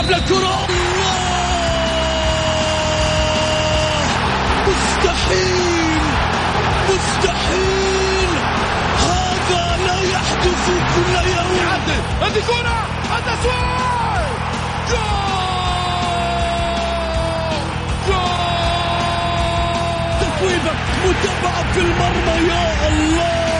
يلعب للكرة مستحيل! مستحيل! هذا لا يحدث كل يوم. يعدل. هذه كرة! التسويق جول! جول! متابعة في المرمى. يا الله!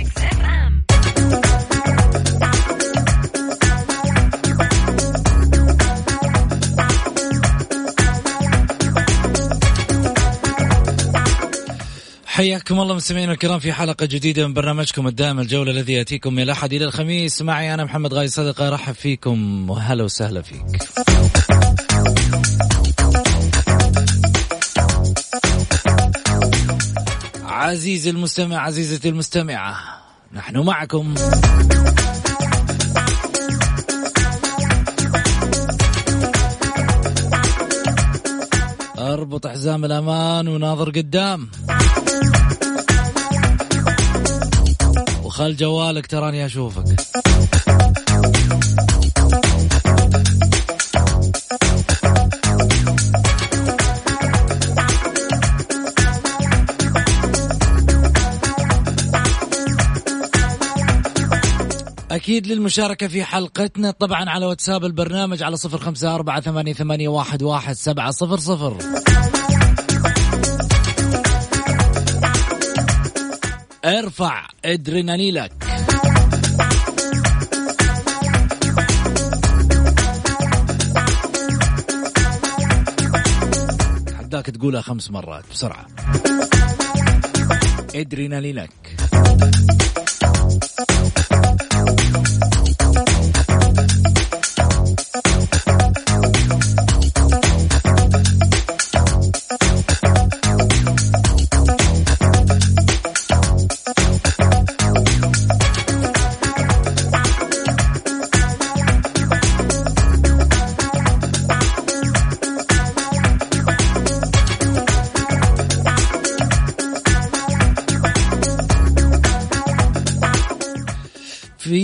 حياكم الله مستمعينا الكرام في حلقة جديدة من برنامجكم الدائم الجولة الذي يأتيكم من الأحد إلى الخميس. معي أنا محمد غاي صدقة أرحب فيكم وهلا وسهلا فيك. عزيزي المستمع عزيزتي المستمعة نحن معكم. أربط حزام الأمان وناظر قدام. وخل جوالك تراني أشوفك. أكيد للمشاركة في حلقتنا طبعا على واتساب البرنامج على صفر خمسة أربعة ثمانية, ثمانية واحد, واحد سبعة صفر صفر. ارفع ادرينالينك. حداك تقولها خمس مرات بسرعة. ادرينالينك.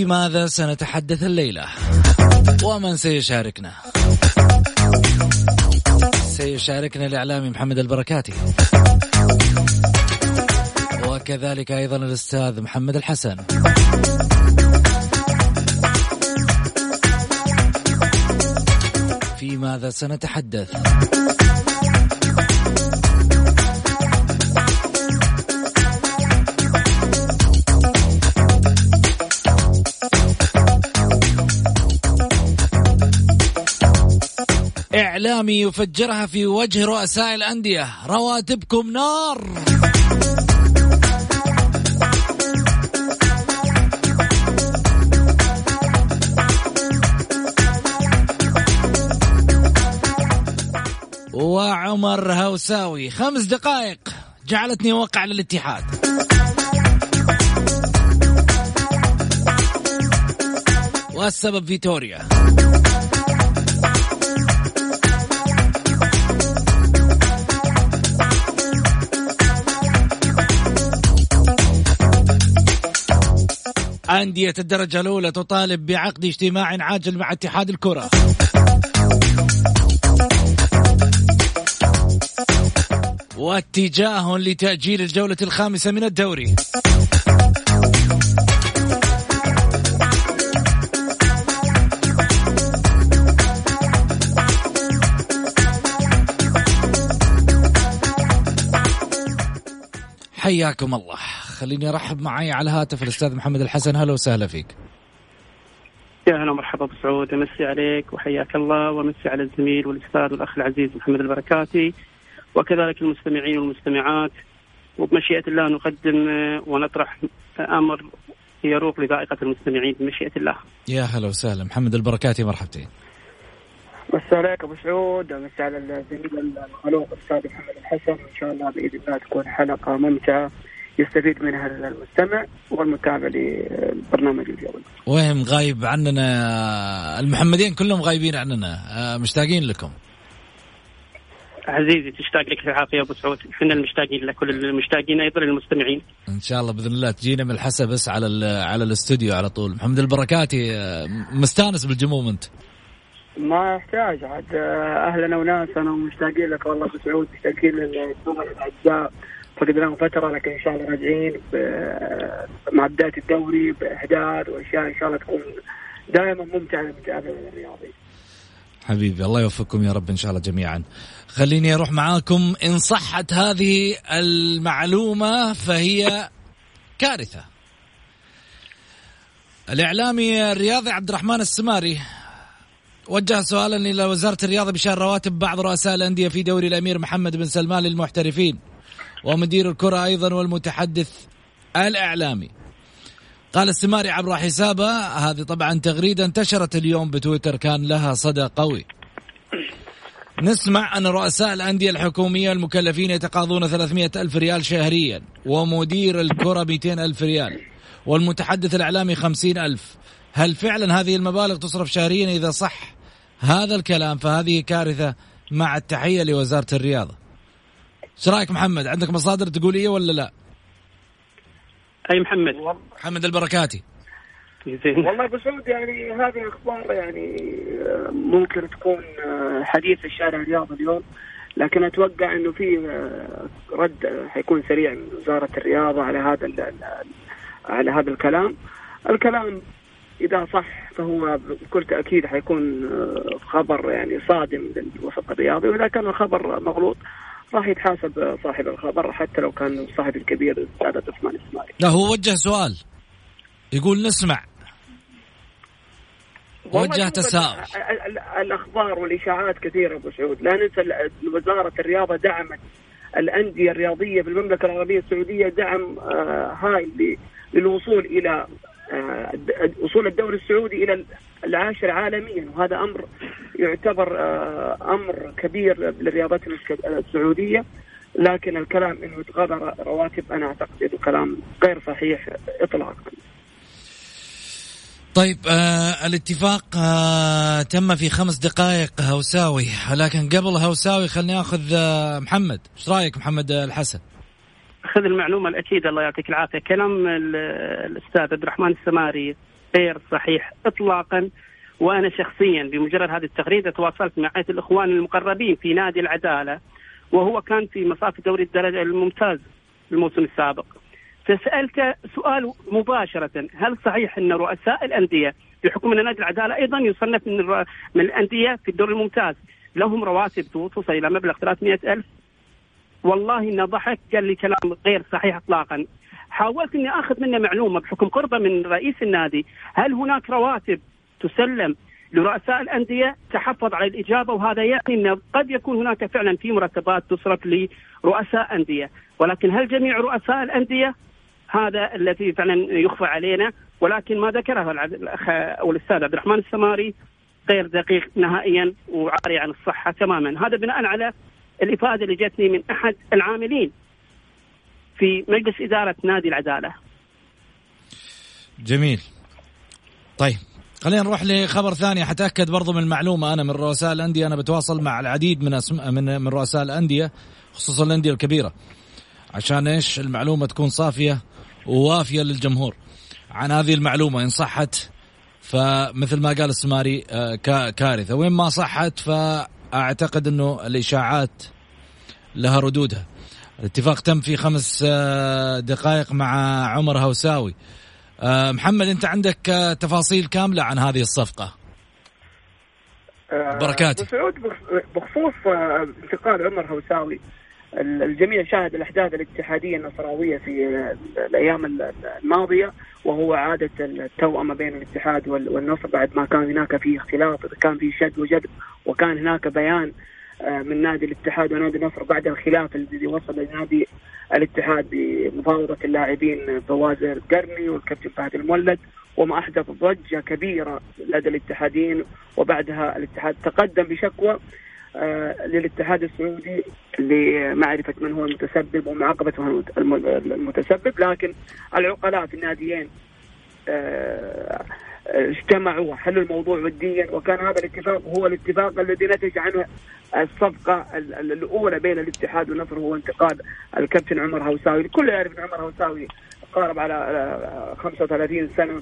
في ماذا سنتحدث الليلة؟ ومن سيشاركنا؟ سيشاركنا الإعلامي محمد البركاتي. وكذلك أيضا الأستاذ محمد الحسن. في ماذا سنتحدث؟ إعلامي يفجرها في وجه رؤساء الأندية. رواتبكم نار. وعمر هوساوي خمس دقائق. جعلتني أوقع على الاتحاد. والسبب فيتوريا. أندية الدرجة الأولى تطالب بعقد اجتماع عاجل مع اتحاد الكرة. واتجاه لتأجيل الجولة الخامسة من الدوري. حياكم الله. خليني أرحب معي على الهاتف الأستاذ محمد الحسن. هلا وسهلا فيك. يا هلا ومرحبا أبو سعود. امسي عليك وحياك الله وامسي على الزميل والأستاذ والاخ العزيز محمد البركاتي وكذلك المستمعين والمستمعات. وبمشيئة الله نقدم ونطرح أمر يروق لذائقة المستمعين. بمشيئة الله. يا هلا وسهلا. محمد البركاتي مرحبتين. مسا عليك أبو سعود. مسا على الزميل الخلوق الأستاذ محمد الحسن. وان شاء الله بإذن الله تكون حلقة ممتعة. يستفيد منها المستمع والمتابع لبرنامج الجوله. وين غايب عننا المحمدين كلهم غايبين عننا. آه، مشتاقين لكم. عزيزي تشتاق لك في العافية أبو سعود. إحنا المشتاقين لك كل المشتاقين أيضا للمستمعين. إن شاء الله بإذن الله تجينا من الحسا بس على على الاستوديو على طول. محمد البركاتي آه، مستانس بالجموم أنت. ما يحتاج عاد. آه، اهلنا وناسنا ومشتاقين لك والله أبو سعود مشتاقين للزملاء الاعزاء فقدناهم فترة لكن إن شاء الله راجعين مع بدايه الدوري باحداث وأشياء إن شاء الله تكون دائما ممتعة للمتابع الرياضي حبيبي الله يوفقكم يا رب إن شاء الله جميعا. خليني أروح معاكم إن صحت هذه المعلومة فهي كارثة. الإعلامي الرياضي عبد الرحمن السماري وجه سؤالا إلى وزارة الرياضة بشأن رواتب بعض رؤساء الأندية في دوري الأمير محمد بن سلمان للمحترفين. ومدير الكرة أيضا والمتحدث الإعلامي. قال السماري عبر حسابه هذه طبعا تغريده انتشرت اليوم بتويتر كان لها صدى قوي. نسمع أن رؤساء الأندية الحكومية المكلفين يتقاضون 300 ألف ريال شهريا ومدير الكرة 200 ألف ريال والمتحدث الإعلامي 50 ألف. هل فعلا هذه المبالغ تصرف شهريا؟ إذا صح هذا الكلام فهذه كارثة مع التحية لوزارة الرياضة. إيش رأيك محمد؟ عندك مصادر تقول إيه ولا لا؟ أي محمد؟ محمد البركاتي. والله أبو سعود يعني هذه أخبار يعني آه، ممكن تكون آه، حديث الشارع الرياضي اليوم لكن أتوقع إنه في آه، رد حيكون سريع من وزارة الرياضة على هذا على هذا الكلام. الكلام إذا صح فهو بكل تأكيد حيكون خبر يعني صادم للوسط الرياضي وإذا كان الخبر مغلوط راح يتحاسب صاحب الخبر حتى لو كان صاحب الكبير الاستاذ عبد الرحمن الاسماعيلي. لا هو وجه سؤال. يقول نسمع. وجه تساؤل. الأخبار والإشاعات كثيرة أبو سعود. لا ننسى وزارة الرياضة دعمت الأندية الرياضية في المملكه العربية السعودية دعم آه، هائل للوصول إلى وصول الدوري السعودي إلى العاشر عالميا. وهذا أمر يعتبر آه، أمر كبير للرياضات السعودية. لكن الكلام إنه يتغاضى رواتب أنا أعتقد انه كلام غير صحيح اطلاقا. طيب آه الاتفاق آه تم في خمس دقائق هوساوي. لكن قبل هوساوي خلني آخذ آه محمد. إيش رأيك محمد الحسن؟ خذ المعلومة الأكيدة. الله يعطيك العافية. كلام الأستاذ عبد الرحمن السماري غير صحيح اطلاقا. وأنا شخصيا بمجرد هذه التغريدة تواصلت مع الإخوان المقربين في نادي العدالة وهو كان في مصاف دوري الدرجة الممتاز الموسم السابق. فسالته سؤال مباشرة هل صحيح أن رؤساء الأندية بحكم أن نادي العدالة أيضا يصنف من من الأندية في الدوري الممتاز لهم رواتب توصل إلى مبلغ 300 ألف والله إنه ضحك قال لي كلام غير صحيح اطلاقا. حاولت إني أخذ منه معلومة بحكم قربة من رئيس النادي. هل هناك رواتب تسلم لرؤساء الأندية؟ تحفظ على الإجابة وهذا يعني إنه قد يكون هناك فعلا في مرتبات تصرف لرؤساء أندية. ولكن هل جميع رؤساء الأندية؟ هذا الذي فعلا يخفى علينا. ولكن ما ذكره الأخ أو الاستاذ عبد الرحمن السماري غير دقيق نهائيا وعاري عن الصحة تماما. هذا بناء على الإفادة اللي جتني من أحد العاملين في مجلس إدارة نادي العدالة. جميل. طيب خلينا نروح لخبر ثاني. حتأكد برضو من المعلومة. أنا من رؤساء الأندية أنا بتواصل مع العديد من أسم... من من رؤساء الأندية خصوصا الأندية الكبيرة عشان إيش؟ المعلومة تكون صافية ووافية للجمهور. عن هذه المعلومة إن صحت فمثل ما قال السماري آه، كارثة. وين ما صحت فاعتقد إنه الإشاعات لها ردودها. الاتفاق تم في خمس آه، دقائق مع عمر هوساوي. آه، محمد أنت عندك تفاصيل كاملة عن هذه الصفقة؟ بركاتي. سعود بخصوص انتقال عمر هوساوي الجميع شاهد الأحداث الاتحادية النصراوية في الأيام الماضية وهو عادة التوأمه بين الاتحاد والنصر بعد ما كان هناك في اختلاط كان في شد وجذب وكان هناك بيان آه، من نادي الاتحاد ونادي النصر بعد الخلاف الذي وصل لنادي الاتحاد بمفاوضة اللاعبين فواز القرني والكابتن فهد المولد وما أحدث ضجة كبيرة لدى الاتحادين وبعدها الاتحاد تقدم بشكوى. للاتحاد السعودي لمعرفة من هو المتسبب ومعاقبة المتسبب لكن العقلاء في الناديين آه، اجتمعوا وحلوا الموضوع وديا وكان هذا الاتفاق هو الاتفاق الذي نتج عنه الصفقة الأولى بين الاتحاد والنصر هو انتقال الكابتن عمر هوساوي. الكل يعرف عمر هوساوي قارب على 35 سنة.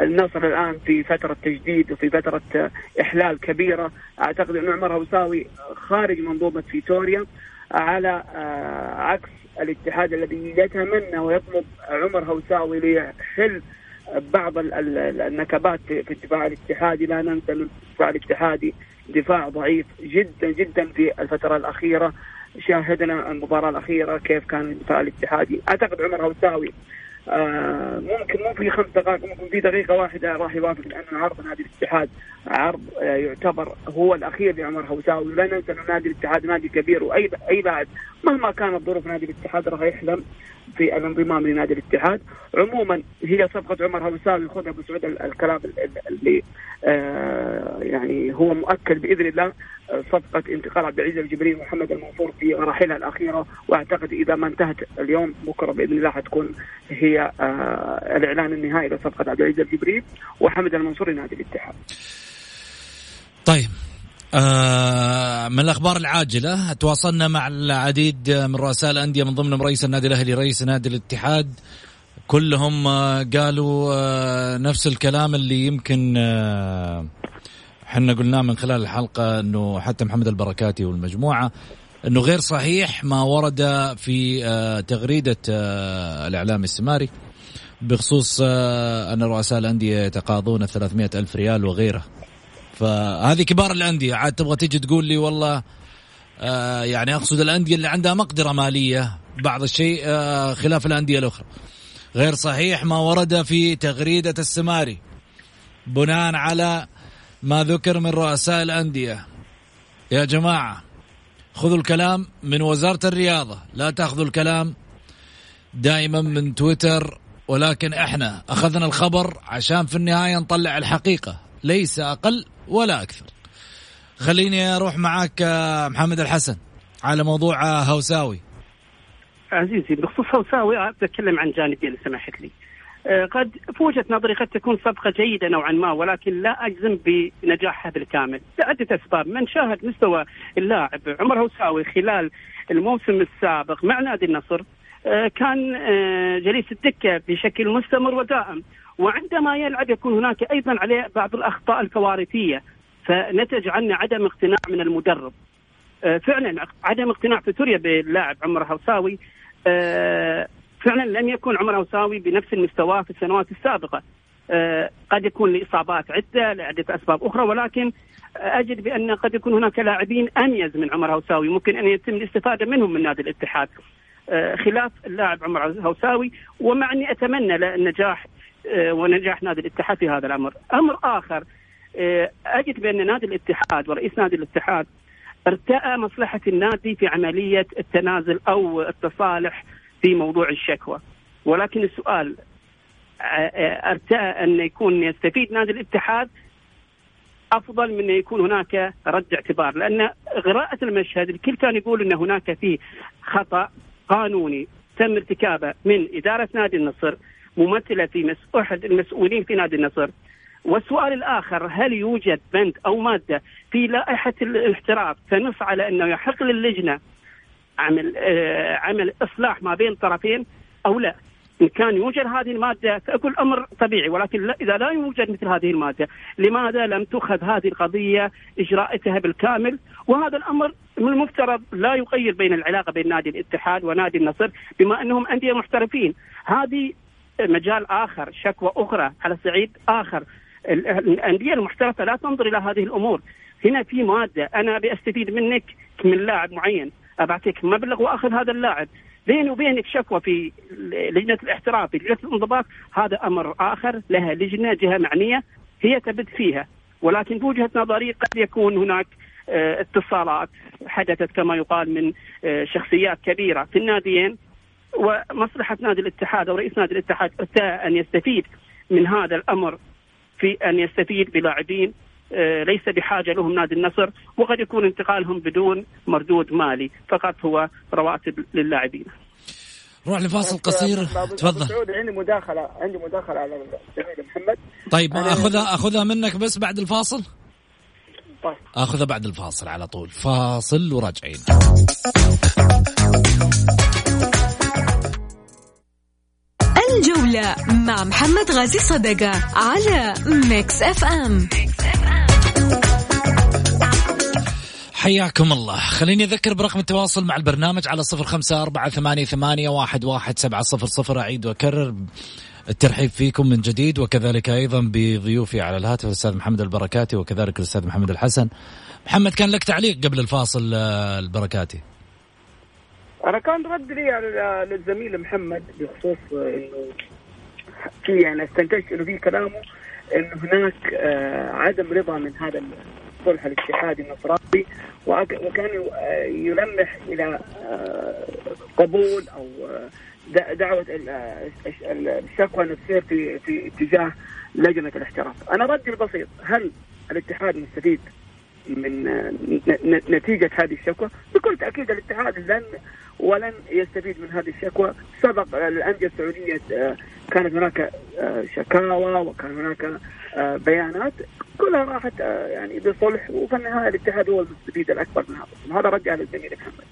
النصر الآن في فترة تجديد وفي فترة إحلال كبيرة. أعتقد أن عمر هوساوي خارج منظومة فيتوريا على آه، عكس الاتحاد الذي يتمنى ويطلب عمر هوساوي ليحل بعض النكبات في الدفاع الاتحادي. لا ننسى إن الدفاع الاتحادي دفاع ضعيف جدا جدا في الفترة الأخيرة. شاهدنا المباراة الأخيرة كيف كان الدفاع الاتحادي أعتقد عمر هوساوي آه ممكن مو في خمس دقائق ممكن في دقيقة واحدة راح يوافق لأن عرض نادي الاتحاد عرض آه يعتبر هو الأخير لعمر هوساوي ولا ننسى إنه نادي الاتحاد نادي كبير واي أي لاعب مهما كانت ظروف نادي الاتحاد راح يحلم. في الانضمام لنادي الاتحاد عموما هي صفقة عمر هوساوي خذها أبو سعود الكلام اللي آه يعني هو مؤكد بإذن الله صفقة انتقال عبد العزيز الجبري ومحمد المنصور في مراحلها الأخيرة وأعتقد إذا ما انتهت اليوم بكرة بإذن الله حتكون هي آه الإعلان النهائي لصفقة عبد العزيز الجبري وحمد المنصور لنادي الاتحاد. طيب آه من الأخبار العاجلة تواصلنا مع العديد من رؤساء الأندية من ضمنهم رئيس النادي الأهلي رئيس نادي الاتحاد. كلهم آه قالوا آه نفس الكلام اللي يمكن آه إحنا قلناه من خلال الحلقة إنه حتى محمد البركاتي والمجموعة إنه غير صحيح ما ورد في آه تغريدة آه الإعلام السماري بخصوص آه أن رؤساء الأندية يتقاضون 300 ألف ريال وغيره. فهذه كبار الأندية. عاد تبغى تيجي تقول لي والله آه يعني أقصد الأندية اللي عندها مقدرة مالية بعض الشيء آه خلاف الأندية الأخرى. غير صحيح ما ورد في تغريدة السماري. بناء على ما ذكر من رؤساء الأندية. يا جماعة خذوا الكلام من وزارة الرياضة. لا تأخذوا الكلام دائما من تويتر ولكن إحنا أخذنا الخبر عشان في النهاية نطلع الحقيقة. ليس أقل ولا أكثر. خليني أروح معك محمد الحسن على موضوع هوساوي. عزيزي بخصوص هوساوي بتكلم عن جانبين سمحت لي. قد في وجهة نظري قد تكون صفقه جيدة نوعا ما ولكن لا أجزم بنجاحها بالكامل. لعده اسباب من شاهد مستوى اللاعب عمر هوساوي خلال الموسم السابق مع نادي النصر كان جليس الدكة بشكل مستمر ودائم. وعندما يلعب يكون هناك أيضا عليه بعض الأخطاء الكوارثية. فنتج عنه عدم اقتناع من المدرب. فعلا عدم اقتناع فيتوريا باللاعب عمر هوساوي. فعلا لم يكن عمر هوساوي بنفس المستوى في السنوات السابقة. قد يكون لإصابات عدة لعدة أسباب أخرى ولكن أجد بأن قد يكون هناك لاعبين أميز من عمر هوساوي. ممكن أن يتم الاستفادة منهم من نادي الاتحاد. خلاف اللاعب عمر هوساوي. ومع أني أتمنى له النجاح ونجاح نادي الاتحاد في هذا الأمر. أمر آخر أجد بأن نادي الاتحاد ورئيس نادي الاتحاد ارتأى مصلحة النادي في عملية التنازل أو التصالح في موضوع الشكوى. ولكن السؤال ارتأى أن يكون يستفيد نادي الاتحاد أفضل من أن يكون هناك رد اعتبار لأن قراءة المشهد الكل كان يقول إن هناك في خطأ قانوني تم ارتكابه من إدارة نادي النصر ممثلة في أحد المسؤولين في نادي النصر. والسؤال الآخر هل يوجد بند أو مادة في لائحة الاحتراف تنص على أنه يحق للجنة عمل آه عمل إصلاح ما بين طرفين أو لا؟ إن كان يوجد هذه المادة فكل أمر طبيعي ولكن إذا لا يوجد مثل هذه المادة لماذا لم تؤخذ هذه القضية اجراءاتها بالكامل؟ وهذا الأمر من المفترض لا يغير بين العلاقة بين نادي الاتحاد ونادي النصر بما أنهم أندية محترفين. هذه مجال آخر شكوى أخرى على صعيد آخر. الأندية المحترفة لا تنظر إلى هذه الأمور. هنا في مادة أنا ابي استفيد منك من لاعب معين ابعطيك مبلغ وأخذ هذا اللاعب. بيني وبينك شكوى في لجنة الاحتراف في لجنة الانضباط هذا أمر آخر لها لجنة جهة معنية هي تبت فيها. ولكن في وجهة نظري قد يكون هناك اتصالات حدثت كما يقال من شخصيات كبيرة. في الناديين ومصلحة نادي الاتحاد أو رئيس نادي الاتحاد ارتاء أن يستفيد من هذا الأمر في أن يستفيد بلاعبين آه، ليس بحاجة لهم نادي النصر وقد يكون انتقالهم بدون مردود مالي فقط هو رواتب للاعبين. نروح لفاصل قصير. تفضل. عندي مداخله عندي مداخلة على محمد. طيب اخذها أخذها منك بس بعد الفاصل؟ طيب. أخذها بعد الفاصل على طول. فاصل وراجعين. الجولة مع محمد غازي صدقة على Mix FM حياكم الله. خليني أذكر برقم التواصل مع البرنامج على صفر خمسة أربعة ثمانية, ثمانية واحد, واحد سبعة صفر صفر. أعيد وأكرر الترحيب فيكم من جديد وكذلك أيضا بضيوفي على الهاتف الأستاذ محمد البركاتي وكذلك الأستاذ محمد الحسن. محمد كان لك تعليق قبل الفاصل آه، البركاتي؟ أنا كان رد لي للزميل محمد بخصوص إنه في يعني استنتجت إنه في كلامه إنه هناك آه، عدم رضا من هذا الصلح الاتحادي النصراني وكان يلمح إلى آه، قبول أو آه، دعوة الشكوى نفسيه في في اتجاه لجنة الاحتراف. أنا ردي البسيط هل الاتحاد مستفيد من آه، نتيجة هذه الشكوى؟ بكل تأكيد الاتحاد لن ولن يستفيد من هذه الشكوى، سبق الأندية السعودية كانت هناك شكاوى وكان هناك بيانات. كلها راحت آه، يعني بصلح. وفي النهاية الاتحاد هو المستفيد الأكبر من هذا. هذا رد على الزميل محمد.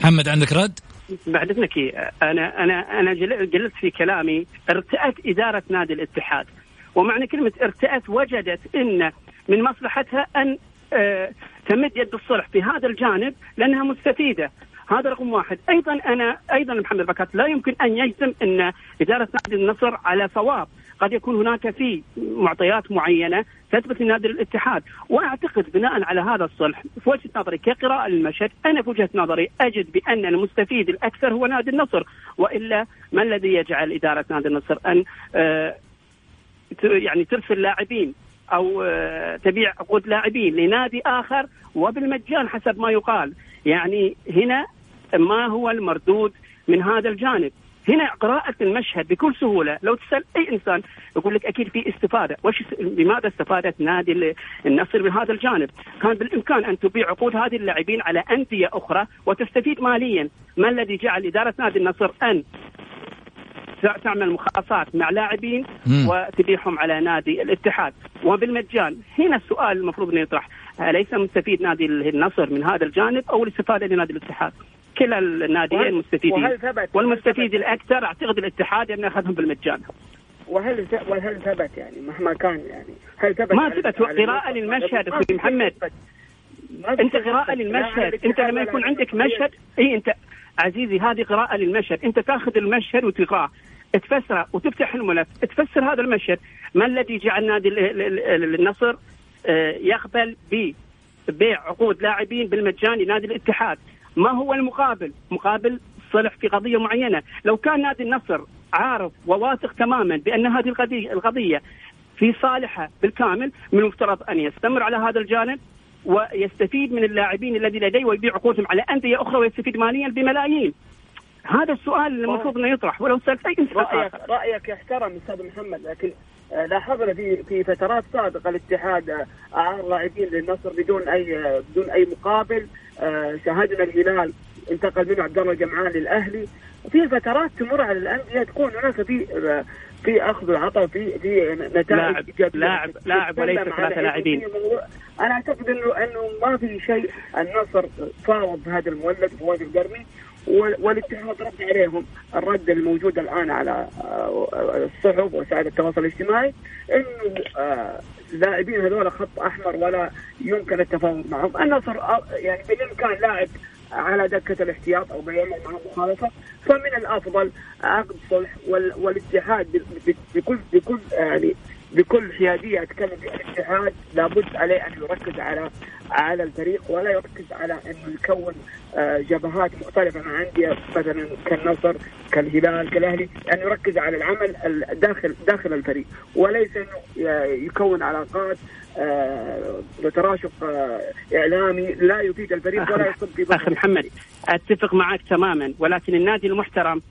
محمد عندك رد؟ بعد إذنك أنا أنا أنا قلت في كلامي. ارتأت إدارة نادي الاتحاد. ومعنى كلمة ارتأت وجدت إن من مصلحتها أن آه، تمد يد الصلح في هذا الجانب لأنها مستفيدة. هذا رقم واحد. أيضا أنا أيضا محمد بكات لا يمكن أن يجزم أن إدارة نادي النصر على صواب. قد يكون هناك في معطيات معينة تثبت لنادي الاتحاد. وأعتقد بناء على هذا الصلح في وجهة نظري كقراءه للمشهد أنا في وجهة نظري أجد بأن المستفيد الأكثر هو نادي النصر. وإلا ما الذي يجعل إدارة نادي النصر أن آه يعني ترسل لاعبين؟ أو آه تبيع عقود لاعبين لنادي آخر وبالمجان حسب ما يقال. يعني هنا ما هو المردود من هذا الجانب. هنا قراءة المشهد بكل سهولة. لو تسأل أي إنسان يقول لك أكيد في استفادة. وش لماذا استفادت نادي النصر من هذا الجانب؟ كان بالإمكان أن تبيع عقود هذه اللاعبين على أندية أخرى وتستفيد ماليا. ما الذي جعل إدارة نادي النصر أن تعمل مخاصات مع لاعبين وتبيعهم على نادي الاتحاد. وبالمجان هنا السؤال المفروض إنه يطرح. أليس مستفيد نادي النصر من هذا الجانب أو الاستفادة لنادي الاتحاد؟ كلا الناديين مستفيدين. والمستفيد الأكثر أعتقد الاتحاد انه أخذهم بالمجان. وهل وهل ثبت يعني؟ مهما كان يعني. هل ثبت ما ثبت قراءة للمشهد أخوي محمد. أنت قراءة للمشهد. أنت لما يكون عندك مشهد اي أنت عزيزي هذه قراءة للمشهد. أنت تأخذ المشهد وتقرأه. تفسره وتفتح الملف. تفسر هذا المشهد. ما الذي جعل نادي النصر؟ آه، يقبل ببيع عقود لاعبين بالمجان لنادي الاتحاد. ما هو المقابل؟ مقابل صلح في قضية معينة، لو كان نادي النصر عارف وواثق تماما بأن هذه القضية في صالحه بالكامل من المفترض أن يستمر على هذا الجانب. ويستفيد من اللاعبين الذي لديه ويبيع عقودهم على أندية أخرى ويستفيد ماليا بملايين. هذا السؤال المفروض إنه يطرح. ولو سألت أي إنسان رايك رأيك يحترم أستاذ محمد لكن آه، لاحظنا في في فترات سابقة الاتحاد آه، اعار لاعبين للنصر بدون أي آه، بدون أي مقابل. شاهدنا الهلال انتقل منه عبد الله جمعان للأهلي. في فترات تمر على الأندية تكون هناك في في أخذ وعطاء في في نتائج لاعب لاعب لاعب وليس ثلاثة لاعبين أنا أعتقد انه إنه ما في شيء النصر فاوض بهذا المولد فواز القرني والاتحاد رد عليهم. الرد الموجود الآن على آه، الصحف وسائل التواصل الاجتماعي إنه آه، لاعبين هذول خط أحمر ولا يمكن التفاوض معهم، النصر آه، يعني بالإمكان لاعب على دكة الاحتياط أو بيعمل معه مخالفة فمن الأفضل عقد صلح والاتحاد بكل بكل يعني بكل حيادية أتكلم في الاتحاد لابد عليه أن يركز على على الفريق ولا يركز على انه يكون آه، جبهات مختلفة. مع انديه مثلا كالنصر كالهلال كالأهلي أن يركز على العمل داخل داخل الفريق وليس أنه يكون علاقات آه، وتراشق آه، إعلامي لا يفيد الفريق ولا يصب في أخي محمد أتفق معك تماما ولكن النادي المحترم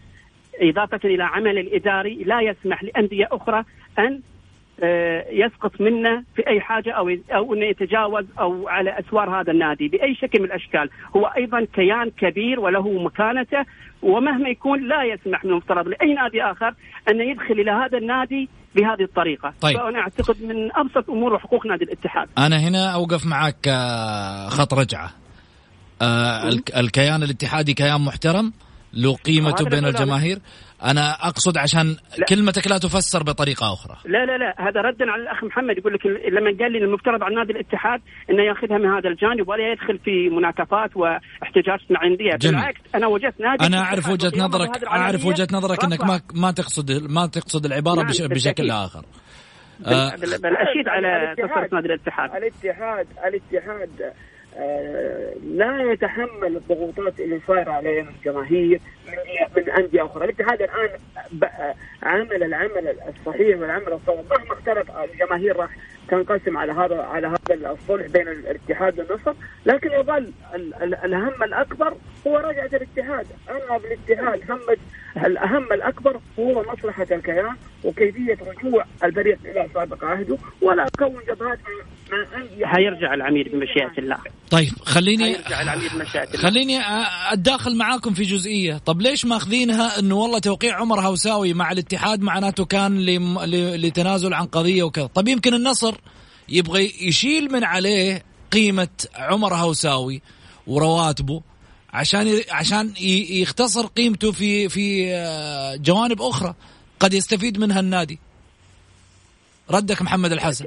إضافة إلى عمل الإداري لا يسمح لأندية أخرى أن آه، يسقط منه في أي حاجة أو أو إنه يتجاوز أو على أسوار هذا النادي بأي شكل من الأشكال، هو أيضا كيان كبير وله مكانته ومهما يكون لا يسمح من المفترض لأي نادي آخر أن يدخل إلى هذا النادي بهذه الطريقة، طيب. فأنا أعتقد من أبسط أمور وحقوق نادي الاتحاد. أنا هنا أوقف معك آه، خط رجعة آه، الك- الكيان الاتحادي كيان محترم له قيمته بين أنا. الجماهير أنا أقصد عشان لا. كلمتك لا تفسر بطريقة أخرى لا لا لا هذا ردا على الأخ محمد يقول لك لما قال لي المفترض على نادي الاتحاد إنه ياخذها من هذا الجانب ولا يدخل في مناكفات واحتجاجات مع أندية. بالعكس أنا وجدت نادي أنا أعرف وجهة نظرك أعرف وجهة نظرك إنك. ما ما تقصد ما تقصد العبارة نعم، بش. بشكل آخر آه، بل, بل أشيد على تصرف نادي الاتحاد الاتحاد الاتحاد آه، لا يتحمل الضغوطات اللي صايرة عليه من الجماهير من من أندية أخرى، الاتحاد الآن عمل العمل الصحيح والعمل الصواب. مهما اختلف الجماهير راح تنقسم على هذا على هذا الصلح بين الاتحاد والنصر، لكن يظل ال- ال- الهم الأكبر هو رجعة الاتحاد، أنا بالاتحاد هم الأهم الأكبر هو مصلحة الكيان وكيفية رجوع الفريق إلى سابق عهده ولا أكون جبهات أندية حيرجع العميد بمشيئة الله. طيب خليني حيرجع العميد بمشيئة الله. خليني أ- أتداخل معاكم في جزئية. طب ليش ماخذينها إنه والله توقيع عمر هوساوي مع الاتحاد معناته كان لتنازل عن قضية وكذا؟ طب يمكن النصر يبغى يشيل من عليه قيمة عمر هوساوي ورواتبه عشان عشان يختصر قيمته في في آه، جوانب أخرى قد يستفيد منها النادي. ردك محمد الحسن.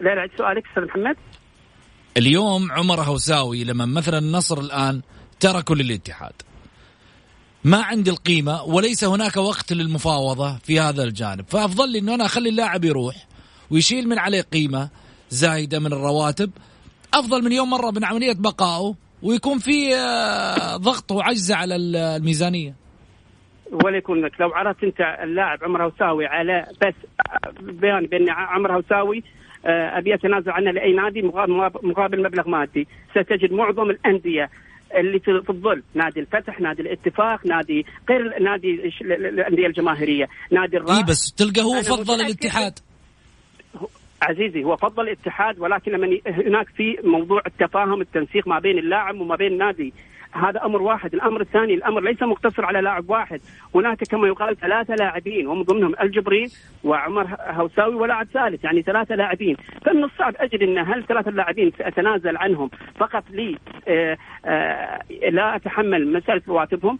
لا لا سؤالك أستاذ محمد. اليوم عمر هوساوي لما مثلا النصر الآن تركوا للاتحاد ما عندي القيمة وليس هناك وقت للمفاوضة في هذا الجانب. فأفضل لي إنه أنا أخلي اللاعب يروح. ويشيل من عليه قيمة زايدة من الرواتب. أفضل من يوم مرة من عملية بقائه ويكون في آه، ضغط وعجز على الميزانية. ولا يكون لك لو عرضت أنت اللاعب عمر هوساوي على بس بيان بأن عمر هوساوي آه، أبي اتنازل عنه لأي نادي مقابل مبلغ مادي. ستجد معظم الأندية اللي في الظل نادي الفتح نادي الاتفاق نادي غير نادي الأندية الجماهيرية نادي الرأس. إي بس تلقى هو فضل الاتحاد. عزيزي هو فضل الاتحاد ولكن ي- هناك في موضوع التفاهم التنسيق ما بين اللاعب وما بين النادي هذا أمر واحد، الأمر الثاني الأمر ليس مقتصر على لاعب واحد، هناك كما يقال ثلاثة لاعبين ومن ضمنهم الجبرين وعمر هوساوي ولاعب ثالث يعني ثلاثة لاعبين، فمن الصعب أجد إن هل ثلاثة اللاعبين سأتنازل عنهم فقط لي آه، آه، لا أتحمل مسألة رواتبهم.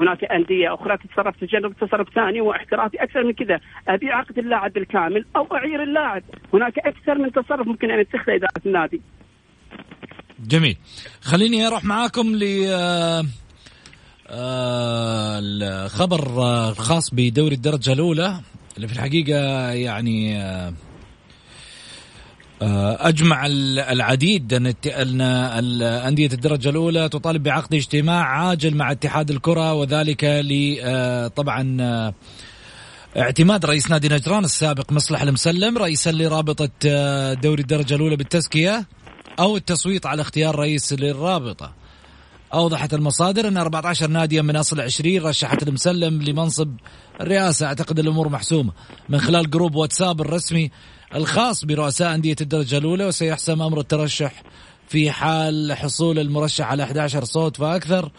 هناك أندية أخرى تتصرف تجرب تصرف ثاني واحترافي أكثر من كذا. ابيع عقد اللاعب بالكامل أو أعير اللاعب. هناك أكثر من تصرف ممكن أن يتخذه اداره النادي. جميل. خليني أروح معاكم ل آه، آه، الخبر آه، الخاص بدوري الدرجة الأولى اللي في الحقيقة يعني أجمع ال- العديد أن أندية الدرجة الأولى تطالب بعقد اجتماع عاجل مع اتحاد الكرة وذلك ل طبعا اعتماد رئيس نادي نجران السابق مصلح المسلم رئيسا لرابطة دوري الدرجة الأولى بالتزكية. أو التصويت على اختيار رئيس للرابطة. أوضحت المصادر أن 14 ناديا من أصل 20 رشحت المسلم لمنصب الرئاسة، أعتقد الأمور محسومة من خلال جروب واتساب الرسمي الخاص برؤساء أندية الدرجة الأولى وسيحسم أمر الترشح في حال حصول المرشح على 11 صوت فأكثر.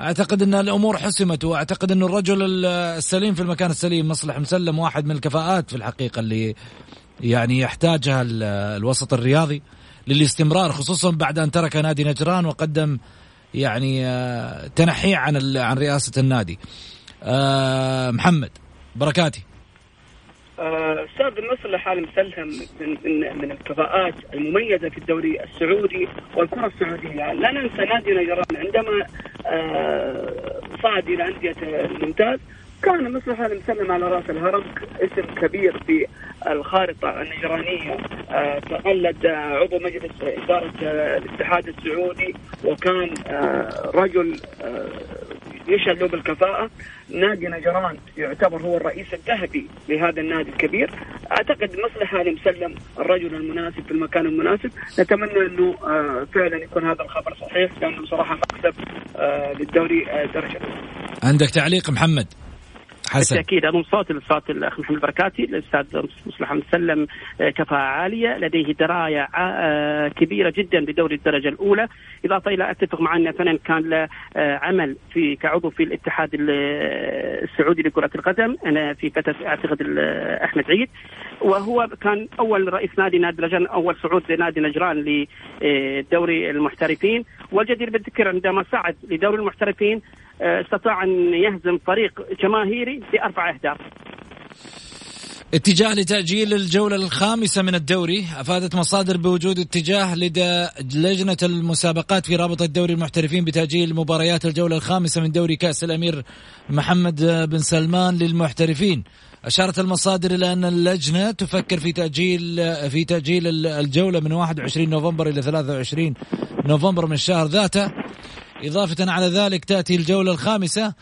أعتقد أن الأمور حسمت وأعتقد انه الرجل ال- السليم في المكان السليم مصلح مسلم واحد من الكفاءات في الحقيقة اللي يعني يحتاجها ال- الوسط الرياضي للاستمرار خصوصا بعد أن ترك نادي نجران وقدم يعني آه، تنحيه عن عن رئاسة النادي. آه، محمد بركاتي آه، أستاذ المصلح حال مسلم من, من, من الكفاءات المميزة في الدوري السعودي والكرة السعودية، لا ننسى نادي نجران عندما صعد إلى أندية الممتاز كان مصلح حال مسلم على رأس الهرم اسم كبير في الخارطة النجرانيه آه، تقلد آه، عضو مجلس إدارة آه، الاتحاد السعودي وكان رجل يشهد له بالكفاءة. نادي نجران يعتبر هو الرئيس الذهبي لهذا النادي الكبير. أعتقد مصلحة لمسلم الرجل المناسب في المكان المناسب. نتمنى أنه فعلا يكون هذا الخبر صحيح لأنه صراحة مكسب للدوري درجة. عندك تعليق محمد؟ حسن. بالتاكيد اضم صوت لصوت الاخ محمد البركاتي الأستاذ مصلح محمد سلم آه، كفاءة عالية لديه دراية آه، كبيرة جدا بدوري الدرجة الأولى. إضافة إلى أتفق مع أن فنان كان له آه، عمل في كعضو في الاتحاد السعودي لكرة القدم أنا في فترة أعتقد أحمد عيد. وهو كان أول رئيس نادي نادي نجران أول صعود لنادي نجران لدوري المحترفين. والجدير بالذكر عندما صعد لدوري المحترفين آه، استطاع أن يهزم فريق جماهيري بأربع أهداف. اتجاه لتأجيل الجولة الخامسة من الدوري أفادت مصادر بوجود اتجاه لدى لجنة المسابقات في رابطة دوري المحترفين بتأجيل مباريات الجولة الخامسة من دوري كأس الأمير محمد بن سلمان للمحترفين أشارت المصادر إلى أن اللجنة تفكر في تأجيل في تأجيل الجولة من 21 نوفمبر إلى 23 نوفمبر من الشهر ذاته إضافة على ذلك تأتي الجولة الخامسة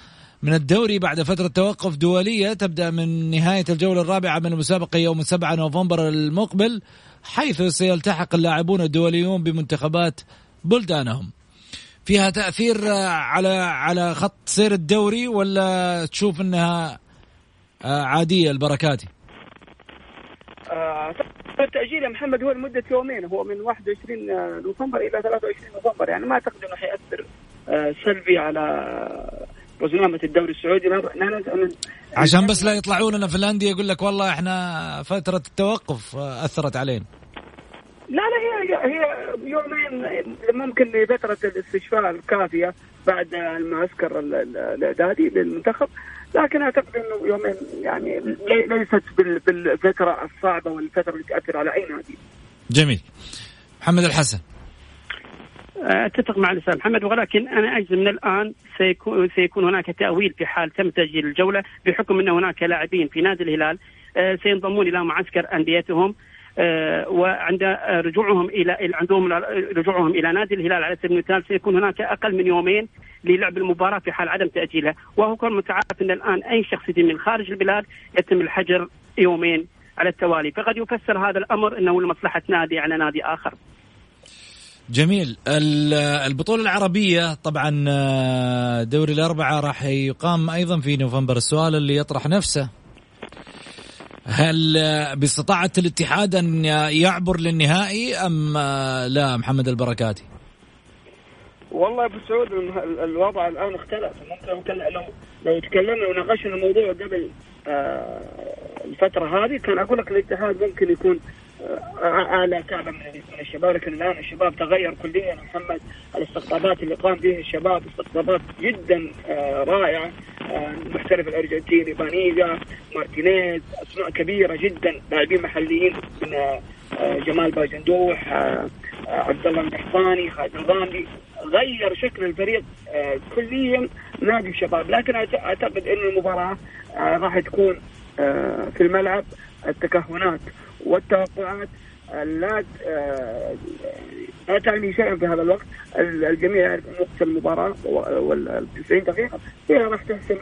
من الدوري بعد فترة توقف دولية تبدأ من نهاية الجولة الرابعة من المسابقة يوم 7 نوفمبر المقبل حيث سيلتحق اللاعبون الدوليون بمنتخبات بلدانهم فيها تأثير على على خط سير الدوري ولا تشوف إنها عادية البركاتي؟ آه التأجيل يا محمد هو لمدة يومين هو من 21 نوفمبر إلى 23 نوفمبر يعني ما أعتقد أنه حيأثر سلبي على برنامج الدوري السعودي عشان بس لا يطلعون لنا في الانديه يقول لك والله إحنا فترة التوقف أثرت علينا لا لا هي هي يومين ممكن لفترة الاستشفاء الكافية بعد المعسكر الإعدادي للمنتخب لكن أعتقد إنه يومين يعني ليست بالفترة الصعبة والفترة اللي تاثر على أي نادي. جميل. محمد الحسن. أتفق مع الأستاذ محمد ولكن أنا أجزم من الآن سيكون سيكون هناك تأويل في حال تم تسجيل الجولة بحكم أن هناك لاعبين في نادي الهلال آه، سينضمون إلى معسكر أنديتهم آه، وعند رجوعهم إلى عندهم رجوعهم إلى نادي الهلال على سبيل المثال سيكون هناك أقل من يومين للعب المباراة في حال عدم تاجيلها وهو كون متعارف أن الآن أي شخص يجي من خارج البلاد يتم الحجر يومين على التوالي فقد يفسر هذا الأمر أنه لمصلحة نادي على نادي آخر. جميل. البطولة العربية طبعا آه، دوري الأربعة راح يقام أيضا في نوفمبر. السؤال اللي يطرح نفسه هل آه، باستطاعة الاتحاد أن يعبر للنهائي أم آه، لا محمد البركاتي؟ والله أبو سعود الوضع الآن اختلف. ممكن لو لو تكلمنا وناقشنا الموضوع قبل الفترة هذه كان أقول لك الاتحاد ممكن يكون اعلى كعبه من الشباب لكن الآن الشباب تغير كليا. محمد الاستقطابات اللي قام بها الشباب استقطابات جدا آه، رائعة. آه، المحترف الأرجنتيني بانيجا مارتينيز أسماء كبيرة جدا. لاعبين محليين من آه، جمال باجندوح عبد الله القحطاني خالد الغامدي غير شكل الفريق كليا نادي الشباب. لكن أعتقد إن المباراة راح تكون في الملعب. التكهنات والتوقعات لا لا تعني شيئا في هذا الوقت الجميع يعرف أن وقت المباراة وال 90 دقيقة هي راح تحسم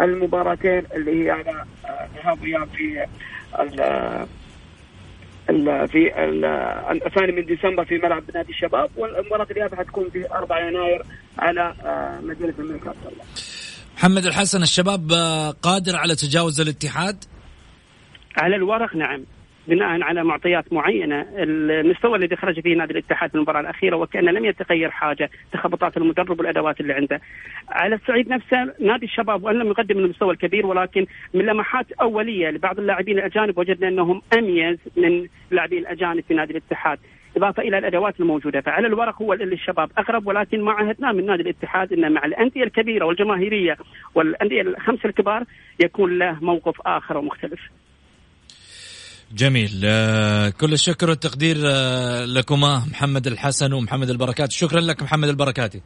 المباراتين اللي هي على ذهاب واياب في في الثاني من ديسمبر في ملعب نادي الشباب والمباراة الاياب حتكون في 4 يناير على مدينة الملك عبد الله. محمد الحسن الشباب قادر على تجاوز الاتحاد؟ على الورق نعم بناء على معطيات معينة المستوى الذي خرج فيه نادي الاتحاد في المباراة الأخيرة وكان لم يتغير حاجة تخبطات المدرب والأدوات اللي عنده. على الصعيد نفسه نادي الشباب وإن لم يقدم المستوى الكبير ولكن من لمحات أولية لبعض اللاعبين الأجانب وجدنا أنهم أميز من اللاعبين الأجانب في نادي الاتحاد. إضافة إلى الأدوات الموجودة فعلى الورق هو اللي الشباب اقرب ولكن ما عهدناه من نادي الاتحاد ان مع الأندية الكبيرة والجماهيرية والأندية الخمسة الكبار يكون له موقف آخر ومختلف. جميل. آه، كل الشكر والتقدير آه، لكما محمد الحسن ومحمد البركات. شكرا لك محمد البركاتي.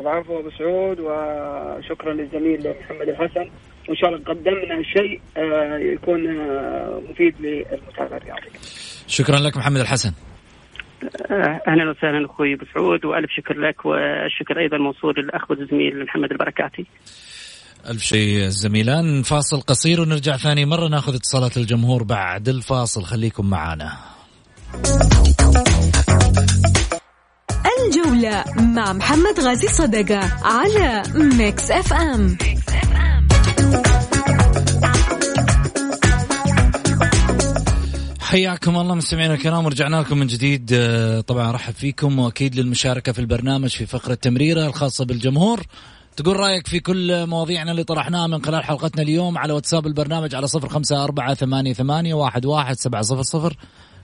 العفو أبو سعود وشكرا للزميل محمد الحسن. وإن شاء الله قدمنا شيء آه، يكون مفيد للمتابع الرياضي شكرا لك محمد الحسن. أهلا وسهلا أخوي أبو سعود وألف شكر لك والشكر أيضا موصول للأخ والزميل محمد البركاتي. ألف شيء الزميلان فاصل قصير ونرجع ثاني مرة ناخذ اتصالات الجمهور بعد الفاصل. خليكم معنا الجولة مع محمد غازي صدقة على Mix FM. حياكم الله مستمعينا الكرام. ورجعنا لكم من جديد. آه، طبعا رحب فيكم. وأكيد للمشاركة في البرنامج في فقرة تمريرة الخاصة بالجمهور. تقول رأيك في كل مواضيعنا اللي طرحناها من خلال حلقتنا اليوم على واتساب البرنامج على صفر خمسة أربعة ثمانية, ثمانية واحد, واحد سبعة صفر صفر.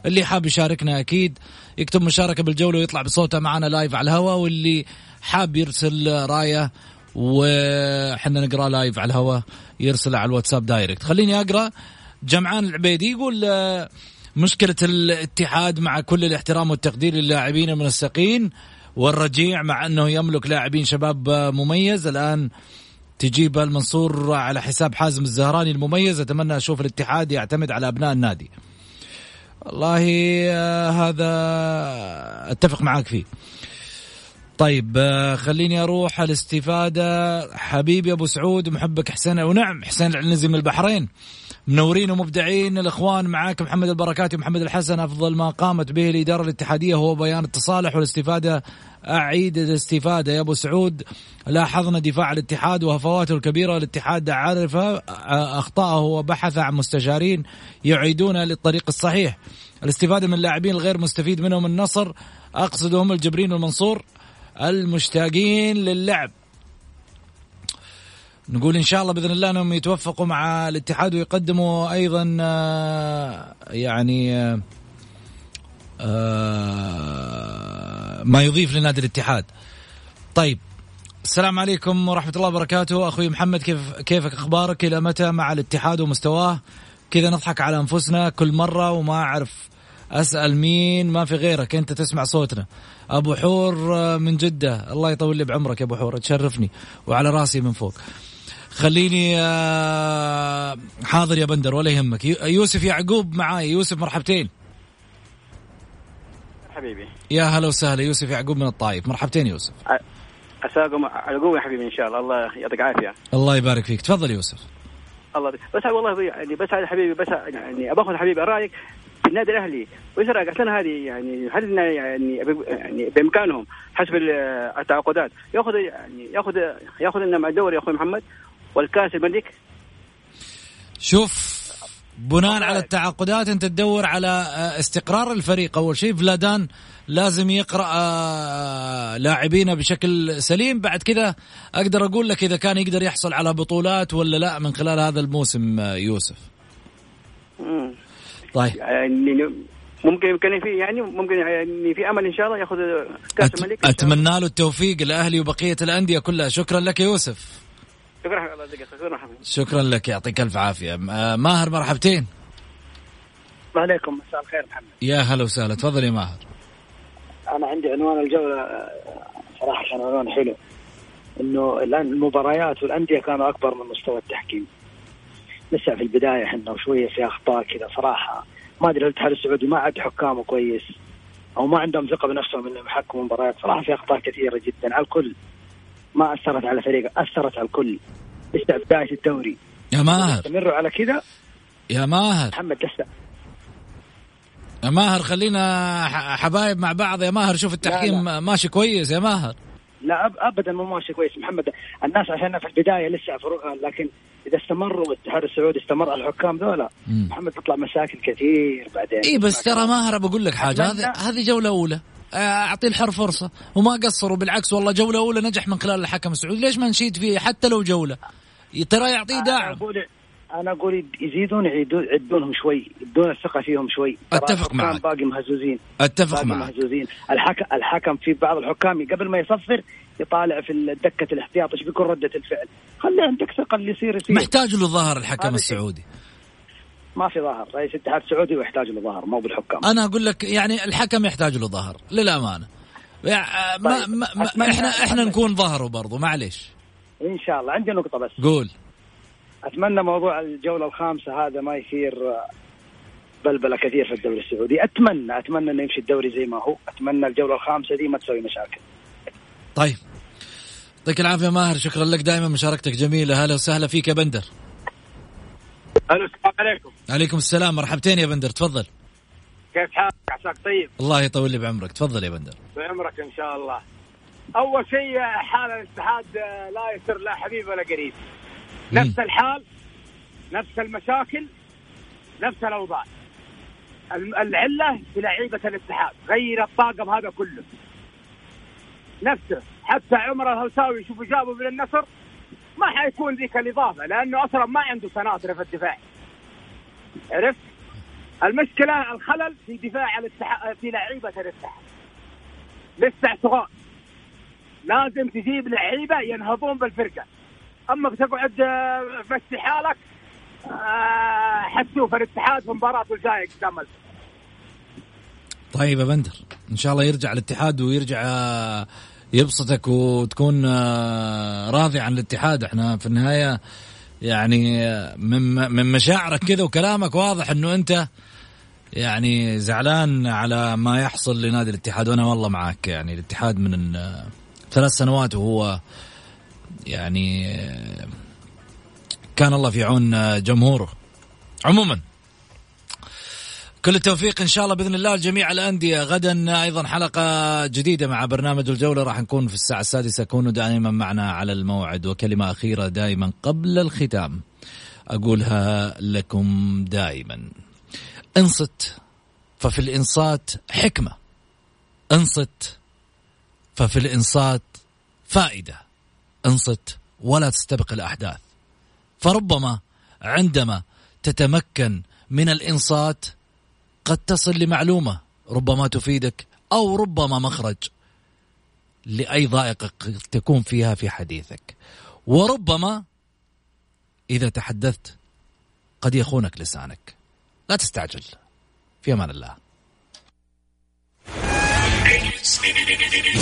اللي حاب يشاركنا أكيد يكتب مشاركة بالجولة ويطلع بصوته معنا live على الهواء واللي حاب يرسل رأيه وحنا نقرأ live على الهواء يرسل على الواتساب direct خليني أقرأ. جمعان العبيدي يقول آه، مشكلة الاتحاد مع كل الاحترام والتقدير للاعبين المنسقين. والرجيع مع أنه يملك لاعبين شباب مميز. الآن تجيب المنصور على حساب حازم الزهراني المميز. أتمنى أشوف الاتحاد يعتمد على أبناء النادي. والله آه، هذا أتفق معاك فيه. طيب آه، خليني أروح الاستفادة. حبيبي أبو سعود محبك حسين ونعم حسين العنزي من البحرين. منورين ومبدعين. الإخوان معاك محمد البركاتي ومحمد الحسن. أفضل ما قامت به الإدارة الاتحادية هو بيان التصالح والاستفادة. أعيد الاستفادة. يا أبو سعود لاحظنا دفاع الاتحاد وهفواته الكبيرة. الاتحاد عرف اخطائه وبحث عن مستشارين يعيدونه للطريق الصحيح. الاستفادة من اللاعبين الغير مستفيد منهم النصر. اقصد هم الجبرين والمنصور. المشتاقين للعب. نقول إن شاء الله بإذن الله أنهم يتوفقوا مع الاتحاد ويقدموا أيضا آه، يعني آه، آه، ما يضيف لنادي الاتحاد. طيب السلام عليكم ورحمة الله وبركاته. أخوي محمد كيف كيفك أخبارك؟ إلى متى مع الاتحاد ومستواه؟ كذا نضحك على أنفسنا كل مرة وما أعرف أسأل مين ما في غيرك. أنت تسمع صوتنا. أبو حور من جدة. الله يطول لي بعمرك يا أبو حور تشرفني. وعلى رأسي من فوق. خليني آه، حاضر يا بندر ولا يهمك. يوسف يعقوب معاي. يوسف مرحبتين. حبيبي. يا هلا وسهلا. يوسف يعقوب من الطايف. مرحبتين يوسف. عساكم على قوه يا حبيبي إن شاء الله. الله يعطيك عافية. الله يبارك فيك. تفضل يوسف. الله بس والله يعني بس هذا حبيبي بس يعني اباخذ حبيبي رايك في النادي الأهلي. وايش رأيك؟ السنة هذه يعني هل يعني يعني بإمكانهم حسب التعاقدات؟ يأخذ يعني يأخذ يأخذ لنا مع الدوري يا أخوي محمد. والكاس الملك. شوف بناء على التعاقدات انت تدور على آه، استقرار الفريق. أول شيء فلادان لازم يقرأ آه، لاعبينه بشكل سليم. بعد كذا أقدر أقول لك إذا كان يقدر يحصل على بطولات ولا لا من خلال هذا الموسم آه، يوسف. طيب. يعني ممكن يمكن في يعني ممكن يعني في أمل إن شاء الله يأخذ كأس الملك أتمنى له التوفيق الاهلي وبقية الأندية كلها. شكرا لك يا يوسف. شكرا شكرا لك يعطيك ألف عافية. آه، ماهر مرحبتين. عليكم مساء الخير محمد. يا هلا وسهلا. تفضل يا ماهر. أنا عندي عنوان الجولة صراحة كان عنوان حلو. إنه الآن المباريات والأندية كانوا أكبر من مستوى التحكيم. لسه في البداية إحنا وشوية في أخطاء كذا صراحة. ما أدري الاتحاد السعودي ما عد حكامه كويس أو ما عندهم ثقة بنفسهم إنهم يحكموا مباريات. صراحة في أخطاء كثيرة جدا على الكل. ما أثرت على فريق أثرت على الكل. لسه بدايه الدوري. يا ماهر. استمروا على كذا. يا ماهر. محمد لسه يا ماهر خلينا حبايب مع بعض. يا ماهر شوف التحكيم لا لا. ماشي كويس يا ماهر. لا ابدا مو ماشي كويس. محمد الناس عشان في البداية لسه فروقها لكن إذا استمروا الاتحاد السعودي استمر على الحكام ذولا. محمد تطلع مشاكل كثير بعدين. اي بس ترى ماهر بقول لك حاجة هذه هذه جولة أولى. آه، اعطي الحر فرصة. وما قصروا بالعكس والله جولة أولى نجح من خلال الحكم السعودي. ليش ما نشيد فيه حتى لو جولة؟ ترى يعطيه داعم. أنا أقول أنا أقول يزيدون يعدونهم شوي يدون الثقة فيهم شوي. أتفق معك. باقي مهزوزين. أتفق معك. مهزوزين. الحكم الحكم في بعض الحكام قبل ما يصفر يطالع في دكة الاحتياط. إيش بيكون ردة الفعل؟ خليه عندك ثقة اللي يصير يصير. محتاج له ظهر الحكم السعودي. ما في ظهر رئيس الاتحاد السعودي ويحتاج له ظهر مو بالحكام. أنا أقول لك يعني الحكم يحتاج له ظهر للأمانة. يعني ما, طيب. ما, ما إحنا إحنا نكون ظهره برضو معليش. إن شاء الله. عندي نقطة بس. قول. أتمنى موضوع الجولة الخامسة هذا ما يصير بلبلة كثير في الدوري السعودي. اتمنى أتمنى إنه يمشي الدوري زي ما هو. أتمنى الجولة الخامسة دي ما تسوي مشاكل. طيب. يعطيك العافية ماهر شكرا لك دائما مشاركتك جميلة. هلا وسهلا فيك يا بندر. ألو السلام عليكم. عليكم السلام مرحبتين يا بندر تفضل. كيف حالك؟ عساك طيب؟ الله يطول لي بعمرك تفضل يا بندر. بعمرك إن شاء الله. أول شيء حال الاتحاد لا يسر لا حبيب ولا قريب. نفس الحال نفس المشاكل نفس الأوضاع. العلة في لعيبة الاتحاد غير الطاقم هذا كله. نفسه حتى عمر الهوساوي شوفوا جابوا من النصر ما حيكون ذيك الإضافة لأنه أصلا ما عنده سناتر في الدفاع. عرفت؟ المشكلة الخلل في دفاع الاتحاد في لعيبة الاتحاد. لسه صغار لازم تجيب لعيبة ينهضون بالفرقة. أما بتقعد تمشي حالك آه، حتشوف الاتحاد في مباراته الجاية قدام طيب يا بندر إن شاء الله يرجع الاتحاد ويرجع آه، يبسطك وتكون آه، راضي عن الاتحاد. إحنا في النهاية يعني من من مشاعرك كذا وكلامك واضح إنه أنت يعني زعلان على ما يحصل لنادي الاتحاد. وأنا والله معك يعني الاتحاد من ثلاث سنوات وهو يعني كان الله في عون جمهوره. عموما كل التوفيق إن شاء الله بإذن الله لجميع الأندية. غدا أيضا حلقة جديدة مع برنامج الجولة. راح نكون في الساعة السادسة. كونوا دائما معنا على الموعد. وكلمة أخيرة دائما قبل الختام أقولها لكم دائما. انصت ففي الإنصات حكمة. انصت ففي الإنصات فائدة. انصت ولا تستبق الأحداث. فربما عندما تتمكن من الإنصات قد تصل لمعلومة ربما تفيدك أو ربما مخرج لأي ضائقة تكون فيها في حديثك. وربما إذا تحدثت قد يخونك لسانك. لا تستعجل. في أمان الله.